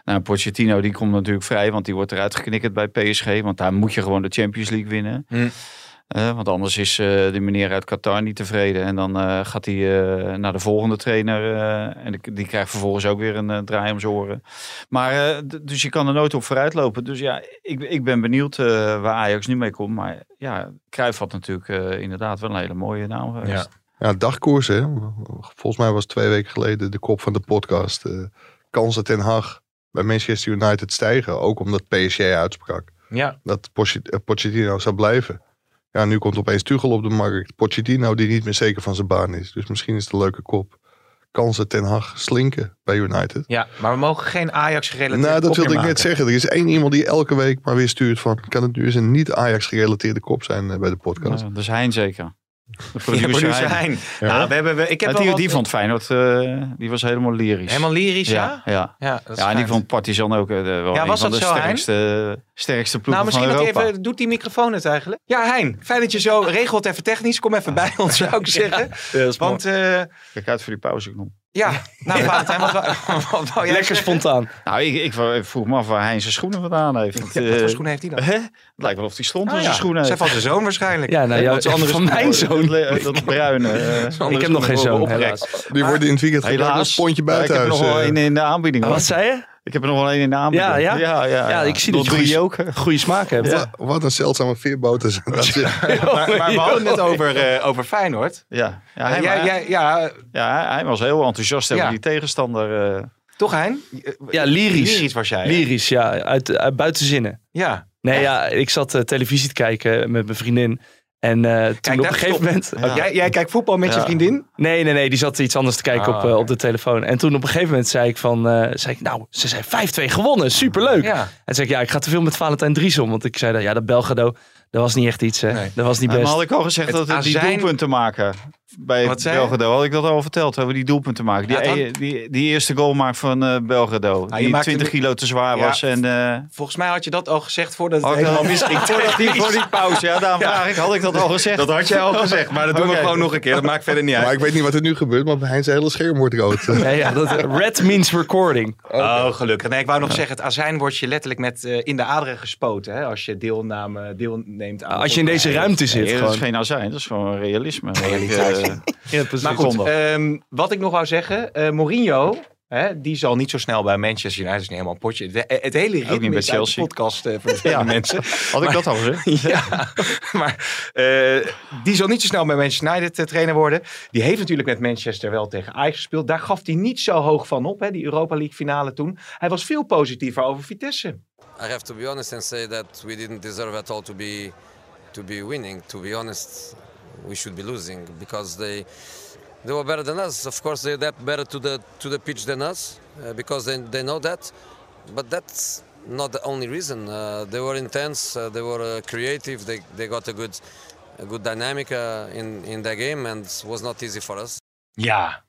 Nou, Pochettino die komt natuurlijk vrij, want die wordt eruit geknikkerd bij PSG. Want daar moet je gewoon de Champions League winnen. Hm. Eh, want anders is eh die meneer uit Qatar niet tevreden. En dan eh, gaat hij eh, naar de volgende trainer. eh, en die, die krijgt vervolgens ook weer een draai om zijn oren. Maar, eh, dus je kan er nooit op vooruit lopen. Dus ja, ik, ik ben benieuwd eh, waar Ajax nu mee komt. Maar ja, Cruijff had natuurlijk inderdaad wel een hele mooie naam geweest. Ja, dagkoers hè. Volgens mij was twee weken geleden de kop van de podcast. eh kansen ten Hag bij Manchester United stijgen. Ook omdat PSG uitsprak Ja. dat Pochett- Pochettino zou blijven. Ja, nu komt opeens Tuchel op de markt. Pochettino die niet meer zeker van zijn baan is. Dus misschien is het een leuke kop. Kansen ten Hag slinken bij United. ja, maar we mogen geen Ajax gerelateerd Nou, dat wilde ik net zeggen. Er is één iemand die elke week maar weer stuurt van... kan het nu eens een niet Ajax gerelateerde kop zijn eh, bij de podcast? Ja, dus Hein zeker. De Ja, producer producer Hein. Hein. Nou, we hebben, we, ik heb Ja, die, wat- die vond Feyenoord, eh die was helemaal lyrisch. Helemaal lyrisch, ja? Ja, ja. Ja, Ja, en die vond Partizan ook eh, wel Ja, een was van dat de zo, sterkste, sterkste ploegen Nou, misschien van Europa. even, doet die microfoon het eigenlijk? Ja, Hein, fijn dat je zo regelt even technisch. Kom even bij ons, zou ik zeggen. Want, eh, Kijk uit voor die pauzeknop. Ja, nou, Valentijn, wat, wat wou jij Lekker spontaan. Nou, ik, ik, vroeg me af waar hij zijn schoenen vandaan heeft. Want, Ja, wat eh, voor schoenen heeft hij dan? Hè? Het lijkt wel of hij stond Oh, in ja. zijn schoenen Zijn van zijn zoon waarschijnlijk. Ja, nou, ja, zijn andere van mijn zoon. Dat, bruine. eh, Ik heb nog geen zoon. Die worden in het weekend gedaan Helaas. pontje Ja, ik buiten heb nog wel één in de aanbieding. hoor. Wat zei je? Ik heb er nog wel één in de aanbieding. Ja, ja? ja, ja, Ja, ik zie dat je ook. Goede smaak hebt. Wat, wat een zeldzame veerboten. Maar, maar we hadden het over, eh, over Feyenoord. Ja, ja, Ja, hij, jij, jij, ja, ja, hij was heel enthousiast over Ja. die tegenstander. eh. toch Hein? Ja, lyrisch. Lyrisch was jij. hè? Lyrisch, ja. Uit, uit buiten zinnen. Ja. Nee, ja, ik zat eh, televisie te kijken met mijn vriendin. En eh, toen Kijk, op een gegeven stop. moment... Ja. Jij, jij kijkt voetbal met je vriendin? Nee, nee, nee. Die zat iets anders te kijken Ah, op, eh, oké. op de telefoon. En toen op een gegeven moment zei ik van... eh, zei ik, nou, ze zijn 5-2 gewonnen. Superleuk. Ja. En toen zei ik, ja, ik ga te veel met Valentijn Dries om. Want ik zei, dat, ja, dat Belgrado, dat was niet echt iets, hè? Nee. Dat was niet Maar best. had ik al gezegd Het dat het die doelpunten maken bij je? Belgrado. Had ik dat al verteld, over die doelpunten maken. Die, Ja, het e- die, die eerste goal maakt van Belgrado. Ah, je die maakt 20 hem- kilo te zwaar Ja. was. En, eh, Volgens mij had je dat al gezegd voordat het ik helemaal misging. voordat die, voor die pauze, ja, daarom Ja. vraag ik, had ik dat al gezegd? Dat had jij al gezegd, maar dat doen we gewoon nog een keer. Dat maakt verder niet uit. Maar ik weet niet wat er nu gebeurt, maar bij Hein zijn hele scherm wordt rood. Ja, ja, dat, red means recording. Oh, gelukkig. Nee, ik wou nog zeggen, het azijn wordt je letterlijk met eh, in de aderen gespoten. Hè, als je deelname, deelneemt aan Als je in deze ruimte zit, Nee, dat is geen azijn, dat is gewoon realisme. Realiteit. Ik, eh, Ja, precies. Maar goed, ehm, wat ik nog wou zeggen. eh, Mourinho, hè, die zal niet zo snel bij Manchester United. is niet helemaal een potje. De- het hele ritme niet bij de Chelsea. podcast eh, voor de Ja. mensen. had ik dat al gezegd? Ja, maar eh, die zal niet zo snel bij Manchester United eh, trainer worden. Die heeft natuurlijk met Manchester wel tegen Ajax gespeeld. Daar gaf hij niet zo hoog van op, hè, die Europa League finale toen. Hij was veel positiever over Vitesse. I have to be honest and say that we didn't deserve at all to be to be winning. To be honest, we should be losing because they they were better than us. Of course, they adapt better to the to the pitch than us uh, because they they know that. But that's not the only reason. Uh, they were intense. Uh, they were uh, creative. They they got a good a good dynamic uh, in in that game and was not easy for us. Ja,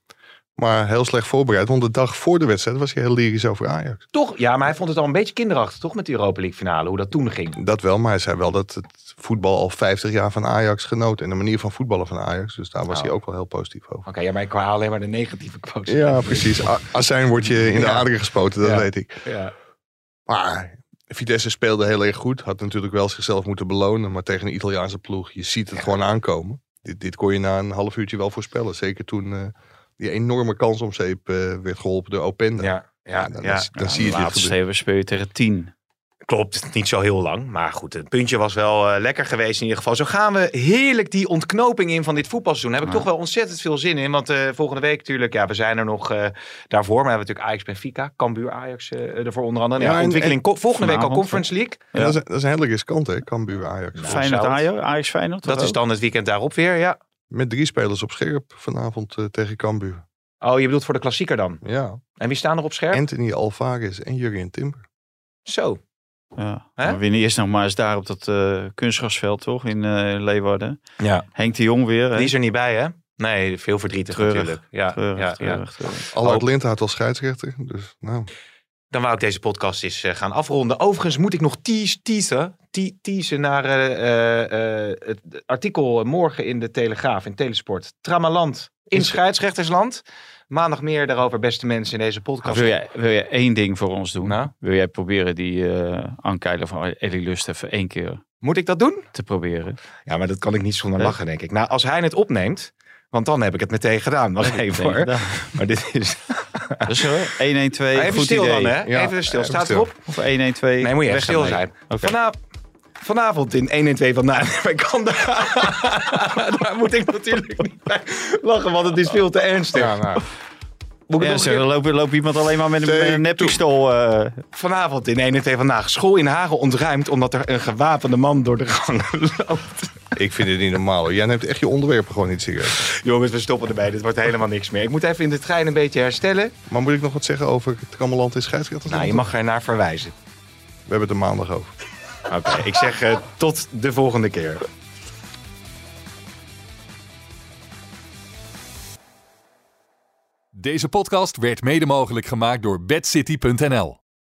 Maar heel slecht voorbereid, want de dag voor de wedstrijd was hij heel lyrisch over Ajax. toch? Ja, maar hij vond het al een beetje kinderachtig, toch? Met de Europa League finale, hoe dat toen ging. Dat wel, maar hij zei wel dat het voetbal al 50 jaar van Ajax genoot. En de manier van voetballen van Ajax. Dus daar was Oh. hij ook wel heel positief over. Oké, ja, maar ik haal alleen maar de negatieve quotes. Ja, precies. Azijn wordt je in de Ja. aderen gespoten, dat Ja. weet ik. Ja. Maar Vitesse speelde heel erg goed. Had natuurlijk wel zichzelf moeten belonen. Maar tegen een Italiaanse ploeg, je ziet het gewoon aankomen. Dit, dit kon je na een half uurtje wel voorspellen. Zeker toen eh, die enorme kans om zeep eh, werd geholpen door Openda. Ja, ja, dan, ja. dan, dan zie je dit laatste gebeuren. speel je tegen 10. Klopt, niet zo heel lang. Maar goed, het puntje was wel eh, lekker geweest in ieder geval. Zo gaan we heerlijk die ontknoping in van dit voetbalseizoen. Daar heb ik Ja. toch wel ontzettend veel zin in. Want eh, volgende week natuurlijk, ja, we zijn er nog eh, daarvoor. Maar we hebben natuurlijk Ajax Benfica, Cambuur Ajax ervoor onder andere. Ja, Ja, en- ontwikkeling volgende week al Conference League. En dat, is, dat is een hele riskant, hè? Cambuur Ajax. Nou, Feyenoord Ajax, Ajax Feyenoord. Dat is dan het weekend daarop weer, ja. Met drie spelers op scherp vanavond eh, tegen Cambuur. Oh, je bedoelt voor de klassieker dan. Ja. En wie staan er op scherp? Anthony Alvarez en Jurgen Timber. Zo. Ja. We winnen eerst nog maar eens daar op dat eh kunstgrasveld, toch? In eh, Leeuwarden. Ja. Henk de Jong weer. hè? Die is er niet bij, hè? Nee, veel verdrietig Treurig. natuurlijk. Ja, Treurig, ja, ja. treurig, treurig. Alle Oh. Linten had al scheidsrechter. Dus nou, Dan wou ik deze podcast eens eh, gaan afronden. Overigens moet ik nog tease, teasen, te- teasen naar eh, eh, eh, het artikel morgen in de Telegraaf, in Telesport. Tramaland in scheidsrechtersland. Maandag meer daarover, beste mensen, in deze podcast. Wil jij, wil jij één ding voor ons doen? Nou? Wil jij proberen die eh aankeilen van Eddie Lust even één keer Moet ik dat doen? te proberen? Ja, maar dat kan ik niet zonder lachen, denk ik. Nou, als hij het opneemt, want dan heb ik het meteen gedaan. Wacht Nee, even hoor. Maar dit is... Dus hoor, 112, Even goed stil idee. dan, hè? Ja, even stil. even Staat stil. erop? Of 112. Nee, moet je even stil zijn. Vanaf, vanavond in 1 en 2 van na. Ik kan daar, daar moet ik natuurlijk niet bij lachen, want het is veel te ernstig. ja, nou. Moet ik Ja, nog zo, een dan keer- loopt, loopt iemand alleen maar met een, met een neppistool. eh Vanavond in 1 en 2 vandaag. School in Hagen ontruimd omdat er een gewapende man door de gang loopt. Ik vind het niet normaal. hoor. Jij neemt echt je onderwerpen gewoon niet serieus. Jongens, we stoppen erbij. Dit wordt helemaal niks meer. Ik moet even in de trein een beetje herstellen. Maar moet ik nog wat zeggen over het Trammeland in scheidsrechters? Nou, je mag er naar verwijzen. We hebben het er maandag over. Oké, ik zeg eh, tot de volgende keer. Deze podcast werd mede mogelijk gemaakt door bedcity.nl.